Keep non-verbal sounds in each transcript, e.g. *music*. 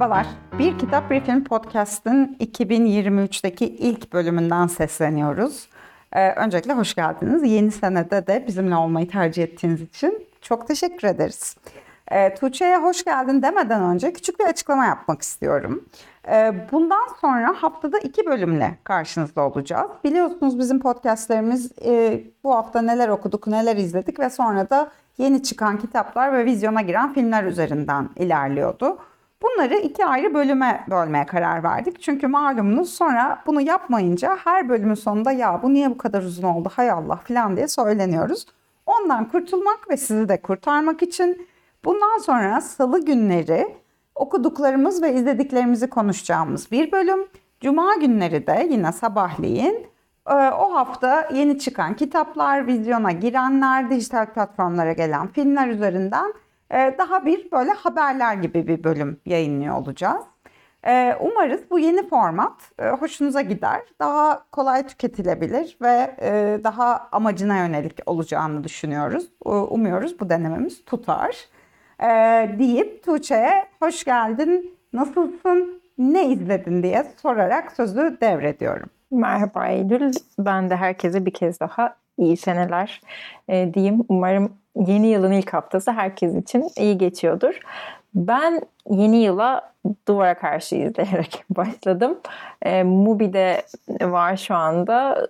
Merhabalar. Bir Kitap Bir Film Podcast'ın 2023'teki ilk bölümünden sesleniyoruz. Ee, öncelikle hoş geldiniz. Yeni senede de bizimle olmayı tercih ettiğiniz için çok teşekkür ederiz. Ee, Tuğçe'ye hoş geldin demeden önce küçük bir açıklama yapmak istiyorum. Ee, bundan sonra haftada iki bölümle karşınızda olacağız. Biliyorsunuz bizim podcastlerimiz e, bu hafta neler okuduk, neler izledik ve sonra da yeni çıkan kitaplar ve vizyona giren filmler üzerinden ilerliyordu. Bunları iki ayrı bölüme bölmeye karar verdik. Çünkü malumunuz sonra bunu yapmayınca her bölümün sonunda ya bu niye bu kadar uzun oldu hay Allah falan diye söyleniyoruz. Ondan kurtulmak ve sizi de kurtarmak için bundan sonra salı günleri okuduklarımız ve izlediklerimizi konuşacağımız bir bölüm. Cuma günleri de yine sabahleyin e, o hafta yeni çıkan kitaplar, vizyona girenler, dijital platformlara gelen filmler üzerinden daha bir böyle haberler gibi bir bölüm yayınlıyor olacağız. E, umarız bu yeni format hoşunuza gider, daha kolay tüketilebilir ve daha amacına yönelik olacağını düşünüyoruz. Umuyoruz bu denememiz tutar. Deyip Tuğçe'ye hoş geldin, nasılsın, ne izledin diye sorarak sözü devrediyorum. Merhaba Eylül. Ben de herkese bir kez daha iyi seneler e, diyeyim. Umarım yeni yılın ilk haftası herkes için iyi geçiyordur. Ben yeni yıla duvara karşı izleyerek *laughs* başladım. E, Mubi'de var şu anda.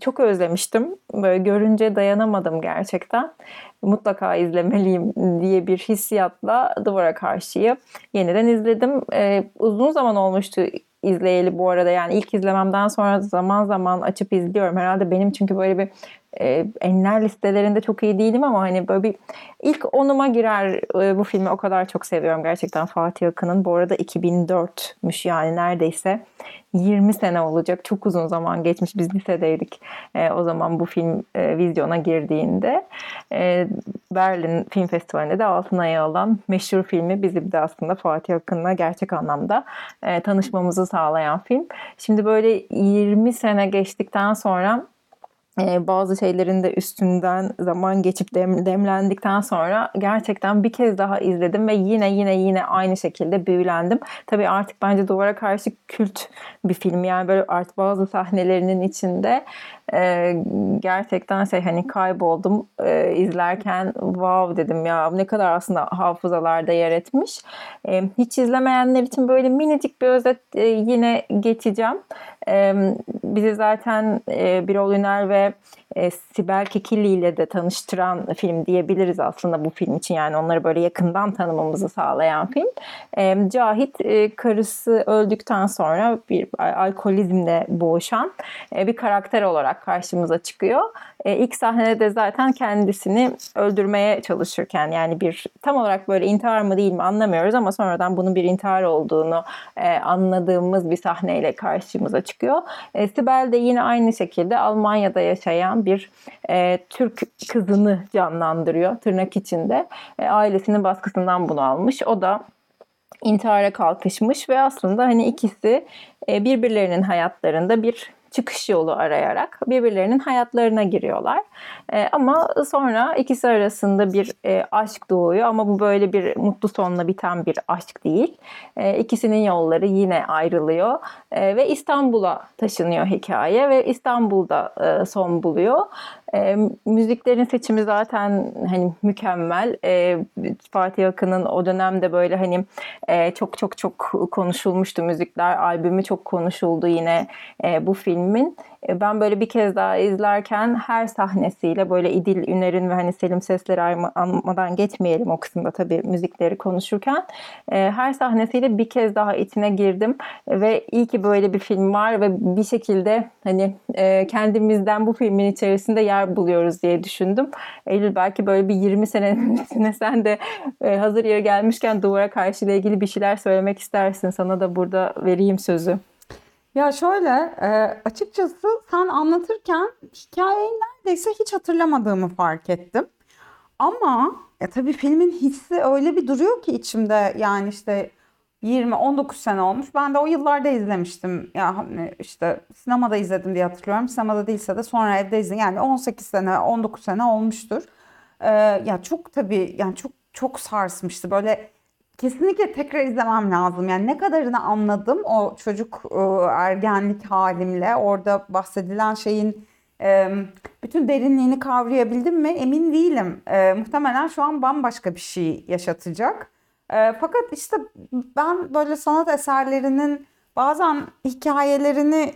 Çok özlemiştim. Böyle görünce dayanamadım gerçekten. Mutlaka izlemeliyim diye bir hissiyatla duvara karşıyı yeniden izledim. E, uzun zaman olmuştu izleyeli bu arada. Yani ilk izlememden sonra zaman zaman açıp izliyorum. Herhalde benim çünkü böyle bir enler listelerinde çok iyi değilim ama hani böyle bir ilk onuma girer e, bu filmi o kadar çok seviyorum gerçekten Fatih Akın'ın. Bu arada 2004'müş yani neredeyse 20 sene olacak. Çok uzun zaman geçmiş. Biz lisedeydik e, o zaman bu film e, vizyona girdiğinde. E, Berlin Film Festivali'nde de altın ayağı alan meşhur filmi bizim de aslında Fatih Akın'la gerçek anlamda e, tanışmamızı sağlayan film. Şimdi böyle 20 sene geçtikten sonra ee, bazı şeylerin de üstünden zaman geçip dem, demlendikten sonra gerçekten bir kez daha izledim ve yine yine yine aynı şekilde büyülendim. Tabii artık bence duvara karşı kült bir film yani böyle artık bazı sahnelerinin içinde e, gerçekten şey hani kayboldum e, izlerken wow dedim ya ne kadar aslında hafızalarda yer etmiş. E, hiç izlemeyenler için böyle minicik bir özet e, yine geçeceğim. E, bizi zaten e, Birol Üner ve e, Sibel Kekilli ile de tanıştıran film diyebiliriz aslında bu film için. Yani onları böyle yakından tanımamızı sağlayan film. E, Cahit e, karısı öldükten sonra bir alkolizmle boğuşan e, bir karakter olarak karşımıza çıkıyor. E, ilk sahnede de zaten kendisini öldürmeye çalışırken yani bir tam olarak böyle intihar mı değil mi anlamıyoruz ama sonradan bunun bir intihar olduğunu e, anladığımız bir sahneyle karşımıza çıkıyor. E, Sibel de yine aynı şekilde Almanya'da yaşayan bir e, Türk kızını canlandırıyor tırnak içinde. E, ailesinin baskısından bunu almış. O da intihara kalkışmış ve aslında hani ikisi e, birbirlerinin hayatlarında bir çıkış yolu arayarak birbirlerinin hayatlarına giriyorlar. E, ama sonra ikisi arasında bir e, aşk doğuyor ama bu böyle bir mutlu sonla biten bir aşk değil. E, ikisinin yolları yine ayrılıyor e, ve İstanbul'a taşınıyor hikaye ve İstanbul'da e, son buluyor. E, müziklerin seçimi zaten hani mükemmel. E, Fatih Akın'ın o dönemde böyle hani e, çok çok çok konuşulmuştu müzikler. Albümü çok konuşuldu yine e, bu filmin. E, ben böyle bir kez daha izlerken her sahnesiyle böyle İdil Üner'in ve hani Selim Sesleri anmadan geçmeyelim o kısımda tabii müzikleri konuşurken. E, her sahnesiyle bir kez daha içine girdim ve iyi ki böyle bir film var ve bir şekilde hani e, kendimizden bu filmin içerisinde yer buluyoruz diye düşündüm. Eylül belki böyle bir 20 senesine *laughs* sen de hazır yere gelmişken duvara karşı ile ilgili bir şeyler söylemek istersin. Sana da burada vereyim sözü. Ya şöyle e, açıkçası sen anlatırken hikayeyi neredeyse hiç hatırlamadığımı fark ettim. Ama ya tabii filmin hissi öyle bir duruyor ki içimde yani işte 20-19 sene olmuş. Ben de o yıllarda izlemiştim. Ya hani işte sinemada izledim diye hatırlıyorum. Sinemada değilse de sonra evde izledim. Yani 18 sene, 19 sene olmuştur. Ee, ya çok tabii yani çok çok sarsmıştı. Böyle kesinlikle tekrar izlemem lazım. Yani ne kadarını anladım o çocuk e, ergenlik halimle orada bahsedilen şeyin e, bütün derinliğini kavrayabildim mi emin değilim. E, muhtemelen şu an bambaşka bir şey yaşatacak. Fakat işte ben böyle sanat eserlerinin bazen hikayelerini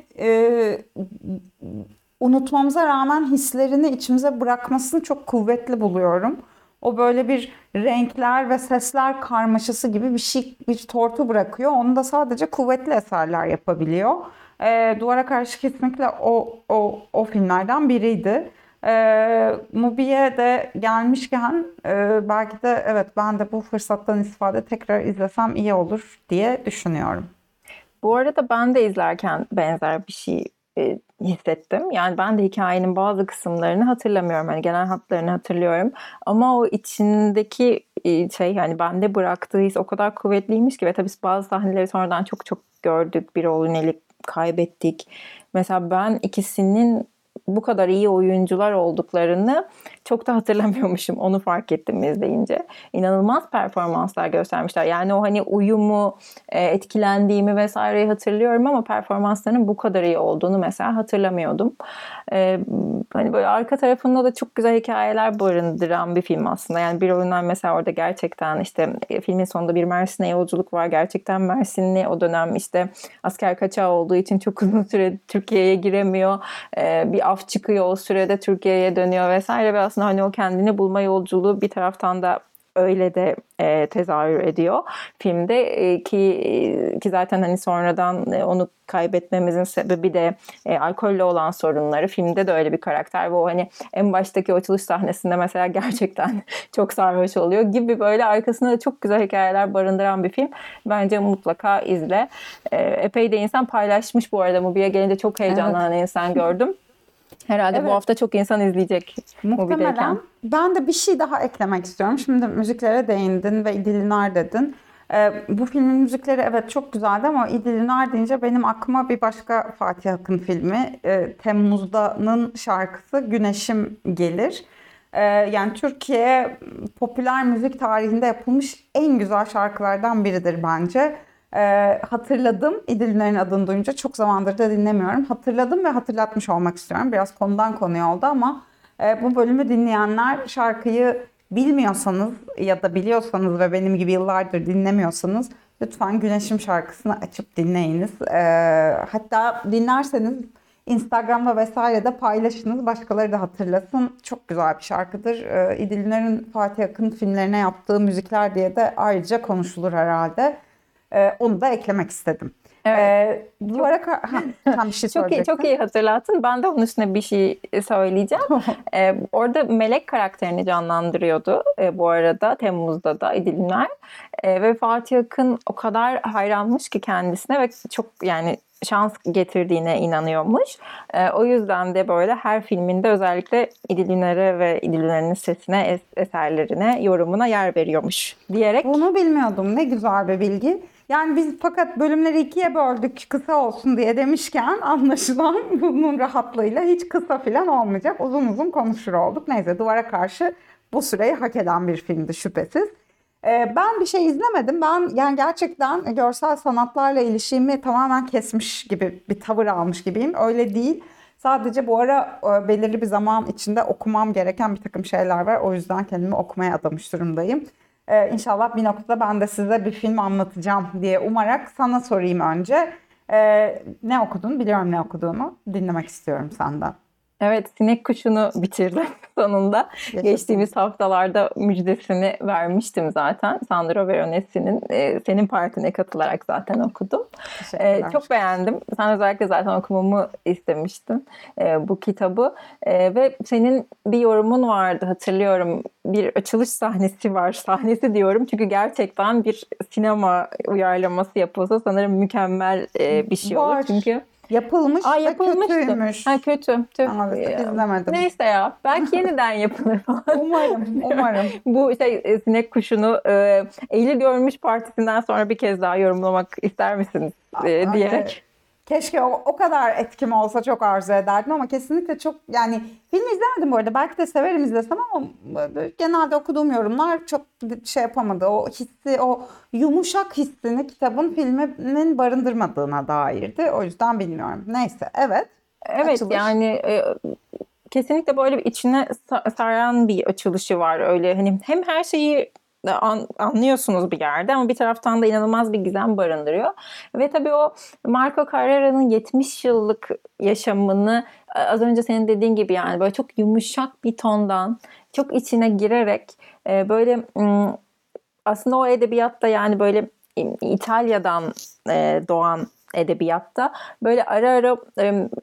unutmamıza rağmen hislerini içimize bırakmasını çok kuvvetli buluyorum. O böyle bir renkler ve sesler karmaşası gibi bir şey, bir tortu bırakıyor. Onu da sadece kuvvetli eserler yapabiliyor. E, Duvara Karşı kesinlikle o, o, o filmlerden biriydi. E, Mubi'ye de gelmişken e, belki de evet ben de bu fırsattan istifade tekrar izlesem iyi olur diye düşünüyorum. Bu arada ben de izlerken benzer bir şey e, hissettim. Yani ben de hikayenin bazı kısımlarını hatırlamıyorum. Hani genel hatlarını hatırlıyorum. Ama o içindeki e, şey yani bende bıraktığı his o kadar kuvvetliymiş ki ve tabii bazı sahneleri sonradan çok çok gördük. Bir oğlun eli kaybettik. Mesela ben ikisinin bu kadar iyi oyuncular olduklarını çok da hatırlamıyormuşum. Onu fark ettim izleyince. İnanılmaz performanslar göstermişler. Yani o hani uyumu, e, etkilendiğimi vesaireyi hatırlıyorum ama performanslarının bu kadar iyi olduğunu mesela hatırlamıyordum. E, hani böyle arka tarafında da çok güzel hikayeler barındıran bir film aslında. Yani bir oyundan mesela orada gerçekten işte e, filmin sonunda bir Mersin'e yolculuk var. Gerçekten Mersinli o dönem işte asker kaçağı olduğu için çok uzun süre Türkiye'ye giremiyor. Bir af çıkıyor o sürede Türkiye'ye dönüyor vesaire ve aslında hani o kendini bulma yolculuğu bir taraftan da öyle de e, tezahür ediyor filmde. E, ki e, ki zaten hani sonradan e, onu kaybetmemizin sebebi de e, alkolle olan sorunları. Filmde de öyle bir karakter ve o hani en baştaki açılış sahnesinde mesela gerçekten *laughs* çok sarhoş oluyor gibi böyle arkasında da çok güzel hikayeler barındıran bir film. Bence mutlaka izle. E, epey de insan paylaşmış bu arada. Mubi'ye gelince çok heyecanlanan evet. insan gördüm *laughs* Herhalde evet. bu hafta çok insan izleyecek. Muhtemelen. Ben de bir şey daha eklemek istiyorum. Şimdi müziklere değindin ve İdilinar dedin. Ee, bu filmin müzikleri evet çok güzeldi ama İdilinar deyince benim aklıma bir başka Fatih Akın filmi e, Temmuz'da'nın şarkısı Güneşim gelir. Ee, yani Türkiye popüler müzik tarihinde yapılmış en güzel şarkılardan biridir bence. Ee, hatırladım. İdil'lerin adını duyunca çok zamandır da dinlemiyorum. Hatırladım ve hatırlatmış olmak istiyorum. Biraz konudan konuya oldu ama e, bu bölümü dinleyenler şarkıyı bilmiyorsanız ya da biliyorsanız ve benim gibi yıllardır dinlemiyorsanız lütfen Güneşim şarkısını açıp dinleyiniz. E, hatta dinlerseniz Instagram'da vesaire de paylaşınız. Başkaları da hatırlasın. Çok güzel bir şarkıdır. E, İdil'lerin Fatih Akın filmlerine yaptığı müzikler diye de ayrıca konuşulur herhalde. Ee, onu da eklemek istedim. Evet. Ee, duvara ka- ha, tam bir şey *laughs* çok iyi çok iyi hatırlattın. Ben de onun üstüne bir şey söyleyeceğim. *laughs* ee, orada Melek karakterini canlandırıyordu e, bu arada Temmuz'da da İdil'ler. E, ve Fatih Akın o kadar hayranmış ki kendisine ve çok yani şans getirdiğine inanıyormuş. E, o yüzden de böyle her filminde özellikle İdilinere ve İdilinlerin sesine, es- eserlerine, yorumuna yer veriyormuş diyerek. Bunu bilmiyordum. Ne güzel bir bilgi. Yani biz fakat bölümleri ikiye böldük kısa olsun diye demişken anlaşılan *laughs* bunun rahatlığıyla hiç kısa falan olmayacak. Uzun uzun konuşur olduk. Neyse duvara karşı bu süreyi hak eden bir filmdi şüphesiz. Ee, ben bir şey izlemedim. Ben yani gerçekten görsel sanatlarla ilişkimi tamamen kesmiş gibi bir tavır almış gibiyim. Öyle değil. Sadece bu ara e, belirli bir zaman içinde okumam gereken bir takım şeyler var. O yüzden kendimi okumaya adamış durumdayım. Ee, inşallah bir noktada ben de size bir film anlatacağım diye umarak sana sorayım önce. Ee, ne okudun? Biliyorum ne okuduğunu. Dinlemek istiyorum senden. Evet, Sinek Kuşu'nu bitirdim *laughs* sonunda. Yaşasın. Geçtiğimiz haftalarda müjdesini vermiştim zaten. Sandro Veronesi'nin e, senin partine katılarak zaten okudum. E, çok beğendim. Sen özellikle zaten okumamı istemiştin e, bu kitabı. E, ve senin bir yorumun vardı hatırlıyorum. Bir açılış sahnesi var. *laughs* Sahnesi diyorum çünkü gerçekten bir sinema uyarlaması yapılsa sanırım mükemmel e, bir şey var. olur. Çünkü Yapılmış Aa, ve kötüymüş. Ha kötü. Tüh. Maalesef izlemedim. Neyse ya. Belki *laughs* yeniden yapılır umarım. *laughs* Umarım. Bu şey e, sinek kuşunu e, Eylül görmüş partisinden sonra bir kez daha yorumlamak ister misiniz e, diyerek. Keşke o, o kadar etkim olsa çok arzu ederdim ama kesinlikle çok yani film izlemedim bu arada. Belki de severim izlesem ama genelde okuduğum yorumlar çok şey yapamadı. O hissi, o yumuşak hissini kitabın filminin barındırmadığına dairdi. O yüzden bilmiyorum. Neyse evet. Evet Açılış. yani e, kesinlikle böyle bir içine sa- saran bir açılışı var öyle hani hem her şeyi an- anlıyorsunuz bir yerde ama bir taraftan da inanılmaz bir gizem barındırıyor. Ve tabii o Marco Carrera'nın 70 yıllık yaşamını az önce senin dediğin gibi yani böyle çok yumuşak bir tondan çok içine girerek e, böyle aslında o edebiyatta yani böyle İtalya'dan e, doğan edebiyatta böyle ara ara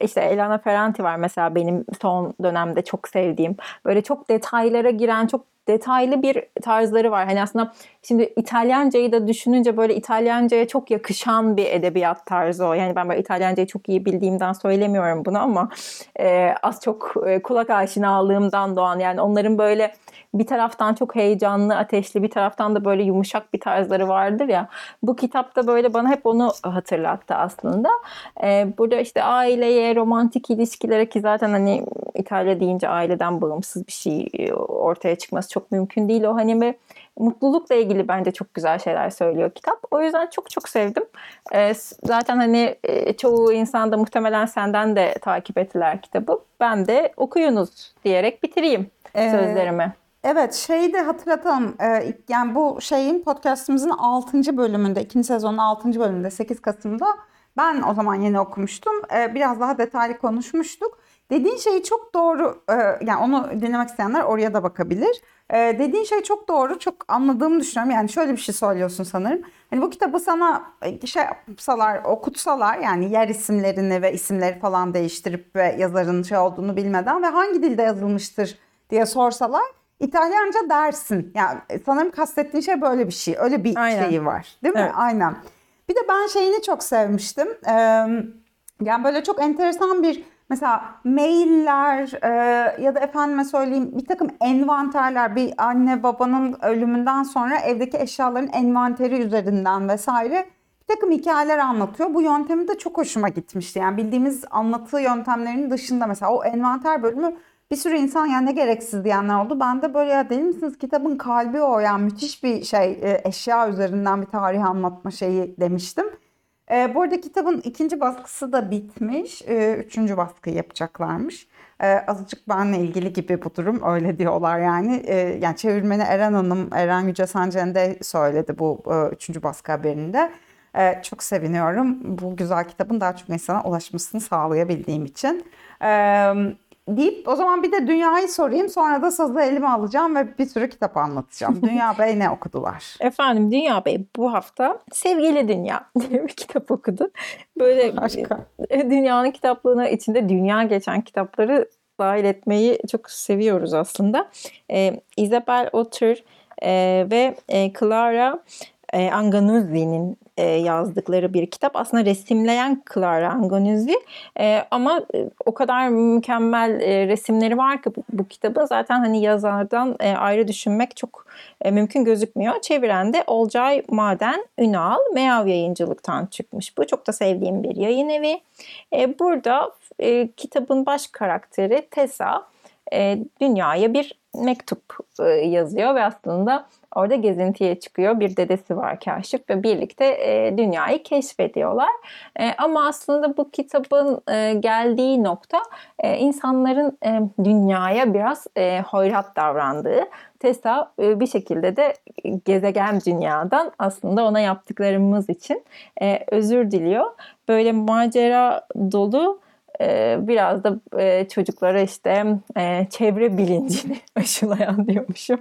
işte Elena Ferranti var mesela benim son dönemde çok sevdiğim böyle çok detaylara giren çok detaylı bir tarzları var. Hani aslında şimdi İtalyancayı da düşününce böyle İtalyancaya çok yakışan bir edebiyat tarzı o. Yani ben böyle İtalyancayı çok iyi bildiğimden söylemiyorum bunu ama e, az çok e, kulak aşinalığımdan doğan yani onların böyle bir taraftan çok heyecanlı, ateşli, bir taraftan da böyle yumuşak bir tarzları vardır ya. Bu kitapta böyle bana hep onu hatırlattı aslında. Ee, burada işte aileye, romantik ilişkilere ki zaten hani İtalya deyince aileden bağımsız bir şey ortaya çıkması çok mümkün değil. O hani ve mutlulukla ilgili bence çok güzel şeyler söylüyor kitap. O yüzden çok çok sevdim. Ee, zaten hani e, çoğu insan da muhtemelen senden de takip ettiler kitabı. Ben de okuyunuz diyerek bitireyim Ee, sözlerimi. Evet şeyi de hatırlatalım. Ee, yani bu şeyin podcastımızın 6. bölümünde, 2. sezonun 6. bölümünde 8 Kasım'da ben o zaman yeni okumuştum. Ee, biraz daha detaylı konuşmuştuk. Dediğin şey çok doğru. Ee, yani onu dinlemek isteyenler oraya da bakabilir. Ee, dediğin şey çok doğru. Çok anladığımı düşünüyorum. Yani şöyle bir şey söylüyorsun sanırım. Hani bu kitabı sana e, şey yapsalar, okutsalar yani yer isimlerini ve isimleri falan değiştirip ve yazarın şey olduğunu bilmeden ve hangi dilde yazılmıştır diye sorsalar İtalyanca dersin. Yani sanırım kastettiğin şey böyle bir şey. Öyle bir Aynen. şeyi var. Değil mi? Evet. Aynen. Bir de ben şeyini çok sevmiştim. Ee, yani böyle çok enteresan bir mesela mailler e, ya da efendime söyleyeyim bir takım envanterler bir anne babanın ölümünden sonra evdeki eşyaların envanteri üzerinden vesaire bir takım hikayeler anlatıyor. Bu yöntemi de çok hoşuma gitmişti. Yani bildiğimiz anlatı yöntemlerinin dışında mesela o envanter bölümü bir sürü insan yani ne gereksiz diyenler oldu. Ben de böyle ya deli misiniz kitabın kalbi o yani müthiş bir şey e, eşya üzerinden bir tarih anlatma şeyi demiştim. E, bu arada kitabın ikinci baskısı da bitmiş. E, üçüncü baskıyı yapacaklarmış. E, azıcık benle ilgili gibi bu durum öyle diyorlar yani. E, yani çevirmeni Eren Hanım, Eren Yüce Sancen de söyledi bu e, üçüncü baskı haberinde. E, çok seviniyorum bu güzel kitabın daha çok insana ulaşmasını sağlayabildiğim için. E, deyip o zaman bir de dünyayı sorayım sonra da sazı elime alacağım ve bir sürü kitap anlatacağım. *laughs* Dünya Bey ne okudular? Efendim Dünya Bey bu hafta Sevgili Dünya diye bir kitap okudu. Böyle e, *laughs* dünyanın kitaplığına içinde dünya geçen kitapları dahil etmeyi çok seviyoruz aslında. E, Isabel Otter e, ve e, Clara e, Anganuzzi'nin e, yazdıkları bir kitap. Aslında resimleyen Clara Anganuzzi e, ama e, o kadar mükemmel e, resimleri var ki bu, bu kitabın zaten hani yazardan e, ayrı düşünmek çok e, mümkün gözükmüyor. Çeviren de Olcay Maden Ünal Meav yayıncılıktan çıkmış. Bu çok da sevdiğim bir yayın evi. E, burada e, kitabın baş karakteri Tessa e, dünyaya bir mektup e, yazıyor ve aslında orada gezintiye çıkıyor. Bir dedesi var kaşif ve birlikte e, dünyayı keşfediyorlar. E, ama aslında bu kitabın e, geldiği nokta e, insanların e, dünyaya biraz e, hoyrat davrandığı. Tessa e, bir şekilde de gezegen dünyadan aslında ona yaptıklarımız için e, özür diliyor. Böyle macera dolu e, biraz da e, çocuklara işte e, çevre bilincini *laughs* aşılayan diyormuşum.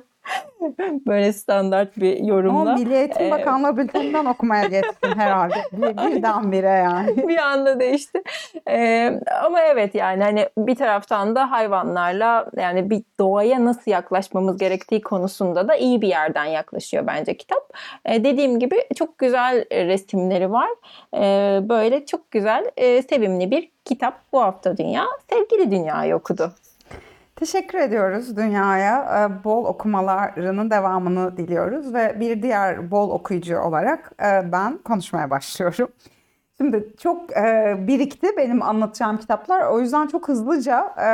*laughs* Böyle standart bir yorumla. Ama Milli Eğitim Ee, Bakanlığı bülteninden okumaya geçtin herhalde. *laughs* Bir, birdenbire yani. bir anda değişti. Ee, ama evet yani hani bir taraftan da hayvanlarla yani bir doğaya nasıl yaklaşmamız gerektiği konusunda da iyi bir yerden yaklaşıyor bence kitap. Ee, dediğim gibi çok güzel e, resimleri var. Ee, böyle çok güzel, e, sevimli bir kitap bu hafta dünya. Sevgili dünyayı okudu. Teşekkür ediyoruz dünyaya. Ee, Bol okumalarının devamını diliyoruz ve bir diğer bol okuyucu olarak e, ben konuşmaya başlıyorum. Şimdi çok e, birikti benim anlatacağım kitaplar. O yüzden çok hızlıca e,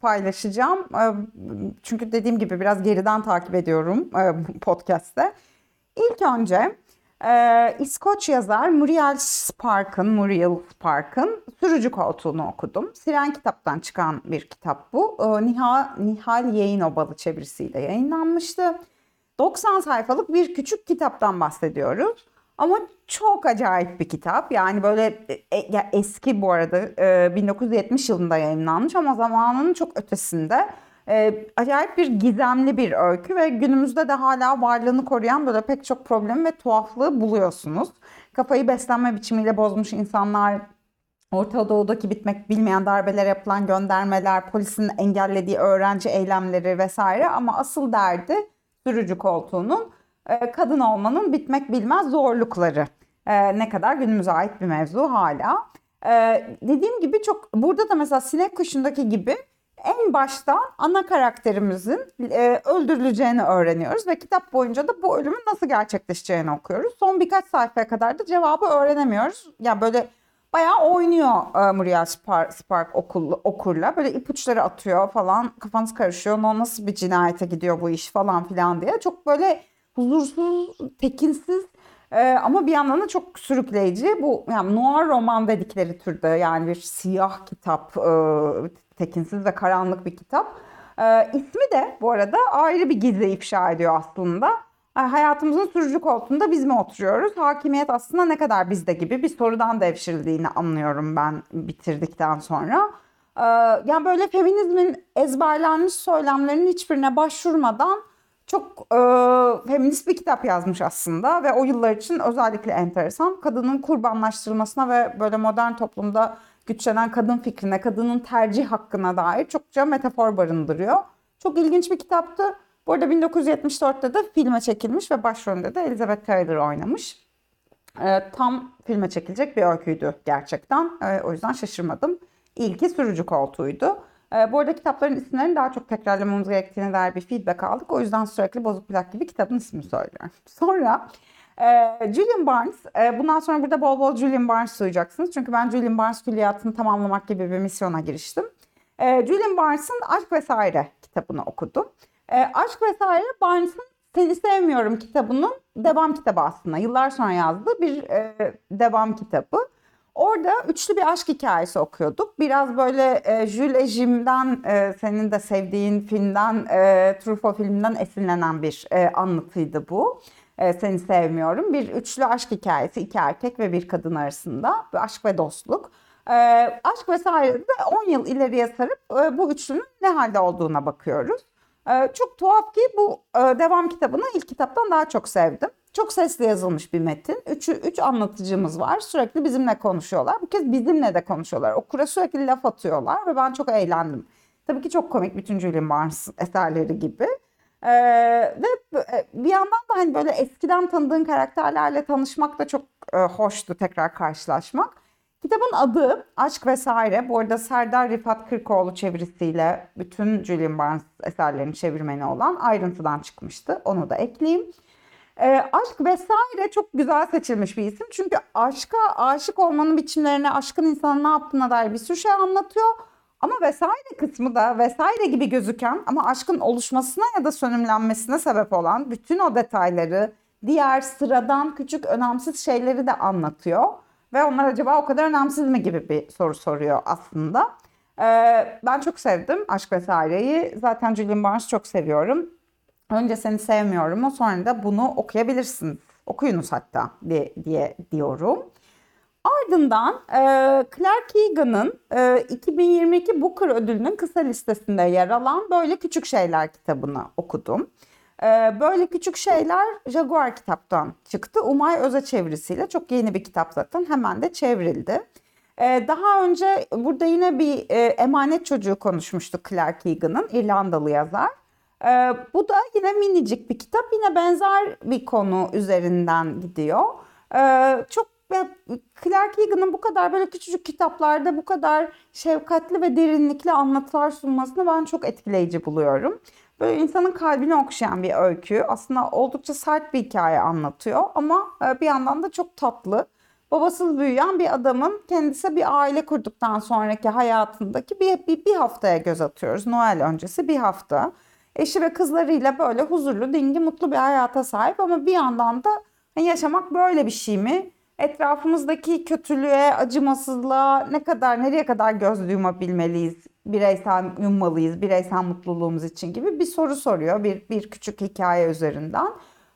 paylaşacağım. E, çünkü dediğim gibi biraz geriden takip ediyorum e, podcast'te. İlk önce e, İskoç yazar Muriel Spark'ın, Muriel Spark'ın Sürücü Koltuğunu okudum. Siren kitaptan çıkan bir kitap bu. E, Nihal, Nihal Yayın Obalı çevirisiyle yayınlanmıştı. 90 sayfalık bir küçük kitaptan bahsediyoruz. Ama çok acayip bir kitap. Yani böyle e, ya eski bu arada e, 1970 yılında yayınlanmış ama zamanının çok ötesinde. E, acayip bir gizemli bir öykü ve günümüzde de hala varlığını koruyan böyle pek çok problem ve tuhaflığı buluyorsunuz. Kafayı beslenme biçimiyle bozmuş insanlar, Orta Doğu'daki bitmek bilmeyen darbelere yapılan göndermeler, polisin engellediği öğrenci eylemleri vesaire ama asıl derdi sürücü koltuğunun e, kadın olmanın bitmek bilmez zorlukları. E, ne kadar günümüze ait bir mevzu hala. E, dediğim gibi çok burada da mesela sinek kuşundaki gibi en başta ana karakterimizin e, öldürüleceğini öğreniyoruz ve kitap boyunca da bu ölümün nasıl gerçekleşeceğini okuyoruz. Son birkaç sayfaya kadar da cevabı öğrenemiyoruz. Yani böyle bayağı oynuyor e, Muriel Spark, Spark okul, okurla. Böyle ipuçları atıyor falan. Kafanız karışıyor. O nasıl bir cinayete gidiyor bu iş falan filan diye. Çok böyle huzursuz, tekinsiz e, ama bir yandan da çok sürükleyici. Bu yani noir roman dedikleri türde yani bir siyah kitap, e, tekinsiz ve karanlık bir kitap. E, ismi de bu arada ayrı bir gizli ifşa ediyor aslında. E, hayatımızın sürücü koltuğunda biz mi oturuyoruz? Hakimiyet aslında ne kadar bizde gibi bir sorudan devşirildiğini anlıyorum ben bitirdikten sonra. E, yani böyle feminizmin ezberlenmiş söylemlerinin hiçbirine başvurmadan çok e, feminist bir kitap yazmış aslında ve o yıllar için özellikle enteresan. Kadının kurbanlaştırılmasına ve böyle modern toplumda güçlenen kadın fikrine, kadının tercih hakkına dair çokça metafor barındırıyor. Çok ilginç bir kitaptı. Bu arada 1974'te de filme çekilmiş ve başrolünde de Elizabeth Taylor oynamış. E, tam filme çekilecek bir öyküydü gerçekten. E, o yüzden şaşırmadım. İlki sürücü koltuğuydu. E, bu arada kitapların isimlerini daha çok tekrarlamamız gerektiğine dair bir feedback aldık. O yüzden sürekli bozuk plak gibi kitabın ismini söylüyorum. *laughs* Sonra e, Julian Barnes, e, bundan sonra burada bol bol Julian Barnes duyacaksınız. Çünkü ben Julian Barnes külliyatını tamamlamak gibi bir misyona giriştim. E, Julian Barnes'ın Aşk Vesaire kitabını okudum. E, Aşk Vesaire Barnes'ın Seni Sevmiyorum kitabının devam kitabı aslında. Yıllar sonra yazdığı bir e, devam kitabı. Orada üçlü bir aşk hikayesi okuyorduk. Biraz böyle e, Jules Jim'den, e, senin de sevdiğin filmden, e, Truffaut filminden esinlenen bir e, anlatıydı bu. E, seni sevmiyorum. Bir üçlü aşk hikayesi, iki erkek ve bir kadın arasında. Bir aşk ve dostluk. E, aşk vesaire de 10 yıl ileriye sarıp e, bu üçlünün ne halde olduğuna bakıyoruz. E, çok tuhaf ki bu e, devam kitabını ilk kitaptan daha çok sevdim. Çok sesli yazılmış bir metin. Üç, üç anlatıcımız var. Sürekli bizimle konuşuyorlar. Bu kez bizimle de konuşuyorlar. Okura sürekli laf atıyorlar ve ben çok eğlendim. Tabii ki çok komik bütün Julian Barnes eserleri gibi. Ee, ve bir yandan da hani böyle eskiden tanıdığın karakterlerle tanışmak da çok e, hoştu tekrar karşılaşmak. Kitabın adı Aşk Vesaire. Bu arada Serdar Rifat Kırkoğlu çevirisiyle bütün Julian Barnes eserlerinin çevirmeni olan ayrıntıdan çıkmıştı. Onu da ekleyeyim. E, aşk vesaire çok güzel seçilmiş bir isim. Çünkü aşka, aşık olmanın biçimlerine, aşkın insanın ne yaptığına dair bir sürü şey anlatıyor. Ama vesaire kısmı da vesaire gibi gözüken ama aşkın oluşmasına ya da sönümlenmesine sebep olan bütün o detayları, diğer sıradan küçük önemsiz şeyleri de anlatıyor. Ve onlar acaba o kadar önemsiz mi gibi bir soru soruyor aslında. Ee, ben çok sevdim Aşk Vesaire'yi. Zaten Julian Barnes çok seviyorum. Önce seni sevmiyorum sonra da bunu okuyabilirsiniz. Okuyunuz hatta diye, diye diyorum. Ardından e, Clark Egan'ın e, 2022 Booker ödülünün kısa listesinde yer alan Böyle Küçük Şeyler kitabını okudum. E, Böyle Küçük Şeyler Jaguar kitaptan çıktı. Umay Öze çevirisiyle çok yeni bir kitap zaten hemen de çevrildi. E, daha önce burada yine bir e, emanet çocuğu konuşmuştuk Clark Egan'ın İrlandalı yazar. Ee, bu da yine minicik bir kitap. Yine benzer bir konu üzerinden gidiyor. Ee, çok Clark Egan'ın bu kadar böyle küçücük kitaplarda bu kadar şefkatli ve derinlikli anlatılar sunmasını ben çok etkileyici buluyorum. Böyle insanın kalbini okşayan bir öykü. Aslında oldukça sert bir hikaye anlatıyor ama bir yandan da çok tatlı. babasız büyüyen bir adamın kendisi bir aile kurduktan sonraki hayatındaki bir, bir, bir haftaya göz atıyoruz. Noel öncesi bir hafta. Eşi ve kızlarıyla böyle huzurlu, dingi, mutlu bir hayata sahip ama bir yandan da hani yaşamak böyle bir şey mi? Etrafımızdaki kötülüğe, acımasızlığa ne kadar, nereye kadar göz yumabilmeliyiz? Bireysel yummalıyız, bireysel mutluluğumuz için gibi bir soru soruyor bir, bir küçük hikaye üzerinden.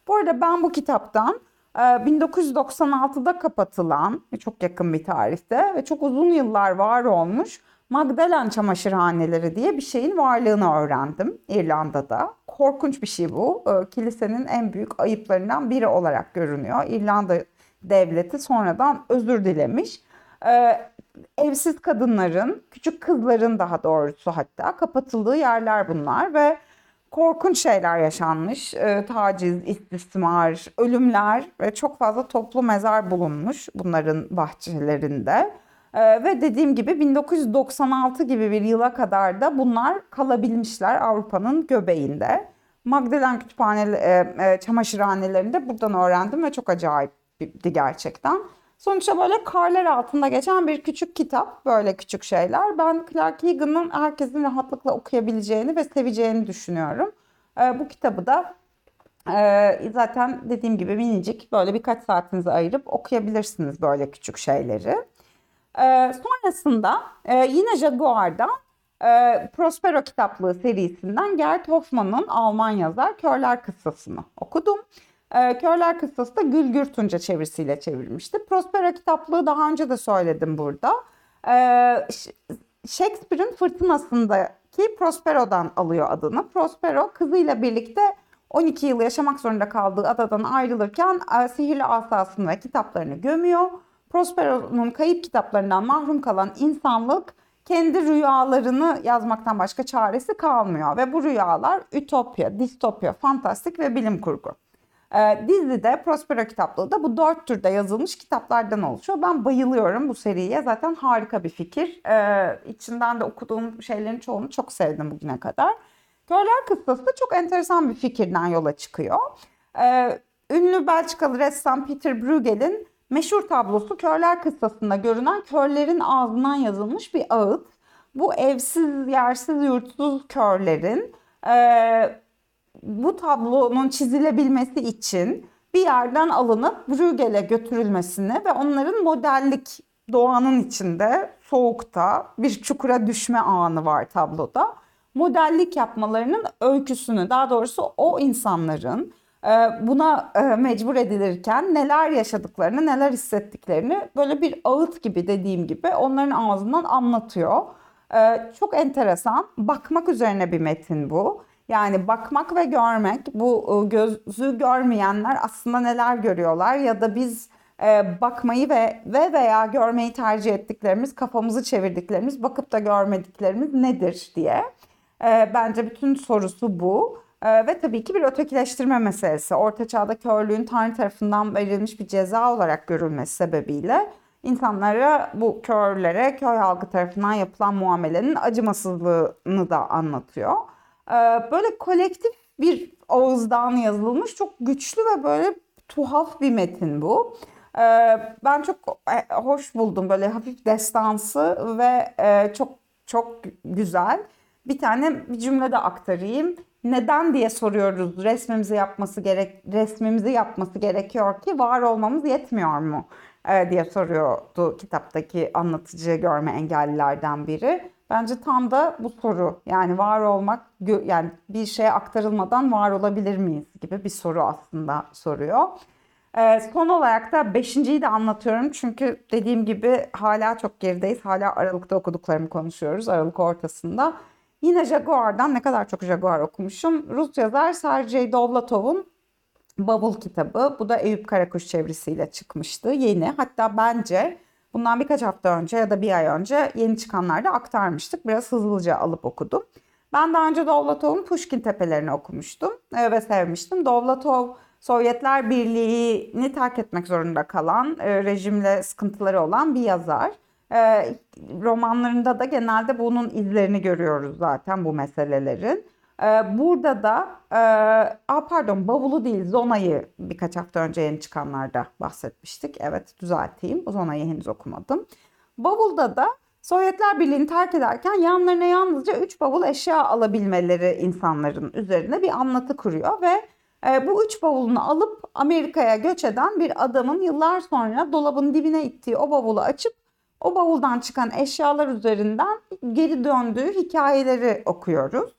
Bu arada ben bu kitaptan e, 1996'da kapatılan, çok yakın bir tarihte ve çok uzun yıllar var olmuş Magdalen çamaşırhaneleri diye bir şeyin varlığını öğrendim İrlanda'da. Korkunç bir şey bu. E, Kilisenin en büyük ayıplarından biri olarak görünüyor. İrlanda devleti sonradan özür dilemiş. E, Evsiz kadınların, küçük kızların daha doğrusu hatta kapatıldığı yerler bunlar ve korkunç şeyler yaşanmış. E, taciz, istismar, ölümler ve çok fazla toplu mezar bulunmuş bunların bahçelerinde. E, ve dediğim gibi 1996 gibi bir yıla kadar da bunlar kalabilmişler Avrupa'nın göbeğinde. Magdalen kütüphane e, e, çamaşırhanelerinde buradan öğrendim ve çok acayipti gerçekten. Sonuçta böyle karlar altında geçen bir küçük kitap, böyle küçük şeyler. Ben Clark Egan'ın herkesin rahatlıkla okuyabileceğini ve seveceğini düşünüyorum. Ee, bu kitabı da e, zaten dediğim gibi minicik böyle birkaç saatinizi ayırıp okuyabilirsiniz böyle küçük şeyleri. Ee, sonrasında e, yine Jaguar'dan e, Prospero kitaplığı serisinden Gert Hoffman'ın Alman yazar Körler Kıssasını okudum. E, Körler Kıssası da Gülgür Tunca çevirisiyle çevrilmişti. Prospero kitaplığı daha önce de söyledim burada. E, Shakespeare'in Fırtınası'ndaki Prospero'dan alıyor adını. Prospero kızıyla birlikte 12 yıl yaşamak zorunda kaldığı adadan ayrılırken e, sihirli asasını ve kitaplarını gömüyor. Prospero'nun kayıp kitaplarından mahrum kalan insanlık kendi rüyalarını yazmaktan başka çaresi kalmıyor. Ve bu rüyalar ütopya, distopya, fantastik ve bilim kurgu. Ee, dizide Prospero kitaplığı da bu dört türde yazılmış kitaplardan oluşuyor. Ben bayılıyorum bu seriye. Zaten harika bir fikir. Ee, içinden de okuduğum şeylerin çoğunu çok sevdim bugüne kadar. Körler Kıssası da çok enteresan bir fikirden yola çıkıyor. Ee, ünlü Belçikalı ressam Peter Bruegel'in meşhur tablosu Körler Kıssası'nda görünen körlerin ağzından yazılmış bir ağıt. Bu evsiz, yersiz, yurtsuz körlerin e, bu tablonun çizilebilmesi için bir yerden alınıp Bruegel'e götürülmesini ve onların modellik doğanın içinde soğukta bir çukura düşme anı var tabloda. Modellik yapmalarının öyküsünü daha doğrusu o insanların buna mecbur edilirken neler yaşadıklarını, neler hissettiklerini böyle bir ağıt gibi dediğim gibi onların ağzından anlatıyor. Çok enteresan. Bakmak üzerine bir metin bu. Yani bakmak ve görmek, bu gözü görmeyenler aslında neler görüyorlar ya da biz bakmayı ve ve veya görmeyi tercih ettiklerimiz, kafamızı çevirdiklerimiz, bakıp da görmediklerimiz nedir diye. Bence bütün sorusu bu. Ve tabii ki bir ötekileştirme meselesi. Orta çağda körlüğün Tanrı tarafından verilmiş bir ceza olarak görülmesi sebebiyle insanlara bu körlere köy halkı tarafından yapılan muamelenin acımasızlığını da anlatıyor. Ee, böyle kolektif bir ağızdan yazılmış çok güçlü ve böyle tuhaf bir metin bu. Ee, ben çok e, hoş buldum böyle hafif destansı ve e, çok çok güzel. Bir tane bir cümle de aktarayım neden diye soruyoruz. Resmimizi yapması gerek resmimizi yapması gerekiyor ki var olmamız yetmiyor mu ee, diye soruyordu kitaptaki anlatıcı görme engellilerden biri. Bence tam da bu soru. Yani var olmak yani bir şeye aktarılmadan var olabilir miyiz gibi bir soru aslında soruyor. Ee, son olarak da beşinciyi de anlatıyorum. Çünkü dediğim gibi hala çok gerideyiz. Hala Aralık'ta okuduklarımı konuşuyoruz. Aralık ortasında. Yine Jaguar'dan ne kadar çok Jaguar okumuşum. Rus yazar Sergey Dovlatov'un Bavul kitabı. Bu da Eyüp Karakuş çevresiyle çıkmıştı. Yeni. Hatta bence bundan birkaç hafta önce ya da bir ay önce yeni çıkanlarda aktarmıştık. Biraz hızlıca alıp okudum. Ben daha önce Dovlatov'un Pushkin Tepelerini okumuştum e, ve sevmiştim. Dovlatov Sovyetler Birliği'ni terk etmek zorunda kalan, e, rejimle sıkıntıları olan bir yazar. E, romanlarında da genelde bunun izlerini görüyoruz zaten bu meselelerin. Ee, burada da e, aa pardon bavulu değil Zona'yı birkaç hafta önce yeni çıkanlarda bahsetmiştik. Evet düzelteyim. Zona'yı henüz okumadım. Bavulda da Sovyetler Birliği'ni terk ederken yanlarına yalnızca 3 bavul eşya alabilmeleri insanların üzerine bir anlatı kuruyor ve e, bu üç bavulunu alıp Amerika'ya göç eden bir adamın yıllar sonra dolabın dibine ittiği o bavulu açıp o bavuldan çıkan eşyalar üzerinden geri döndüğü hikayeleri okuyoruz.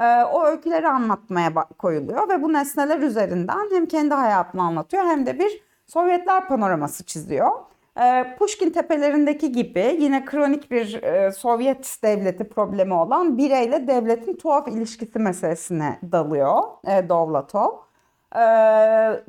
E, o öyküleri anlatmaya koyuluyor ve bu nesneler üzerinden hem kendi hayatını anlatıyor hem de bir Sovyetler panoraması çiziyor. E, Pushkin tepelerindeki gibi yine kronik bir e, Sovyet devleti problemi olan bireyle devletin tuhaf ilişkisi meselesine dalıyor e, Dovlatov. E,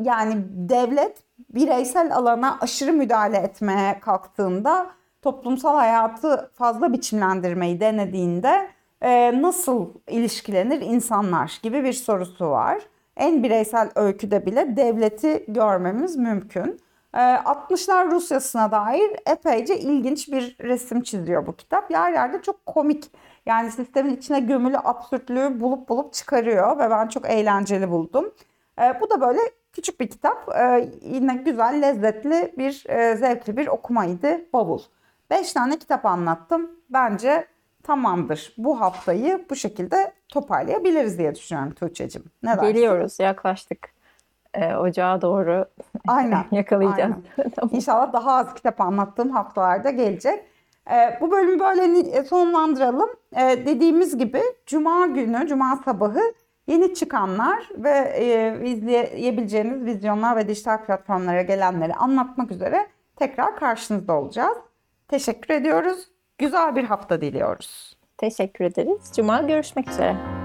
yani devlet bireysel alana aşırı müdahale etmeye kalktığında toplumsal hayatı fazla biçimlendirmeyi denediğinde e, nasıl ilişkilenir insanlar gibi bir sorusu var. En bireysel öyküde bile devleti görmemiz mümkün. E, 60'lar Rusya'sına dair epeyce ilginç bir resim çiziyor bu kitap. Yer yerde çok komik yani sistemin içine gömülü absürtlüğü bulup bulup çıkarıyor ve ben çok eğlenceli buldum. E, bu da böyle küçük bir kitap. E, yine güzel, lezzetli bir, e, zevkli bir okumaydı Bavul. Beş tane kitap anlattım. Bence tamamdır. Bu haftayı bu şekilde toparlayabiliriz diye düşünüyorum Tuğçe'cim. Ne dersin? Geliyoruz, yaklaştık. Ee, ocağa doğru *laughs* Aynen. yakalayacağız. aynen. *laughs* Tamam. İnşallah daha az kitap anlattığım haftalarda gelecek. Ee, bu bölümü böyle ni- sonlandıralım. Ee, dediğimiz gibi Cuma günü, Cuma sabahı yeni çıkanlar ve e, izleyebileceğiniz vizyonlar ve dijital platformlara gelenleri anlatmak üzere tekrar karşınızda olacağız. Teşekkür ediyoruz. Güzel bir hafta diliyoruz. Teşekkür ederiz. Cuma görüşmek üzere.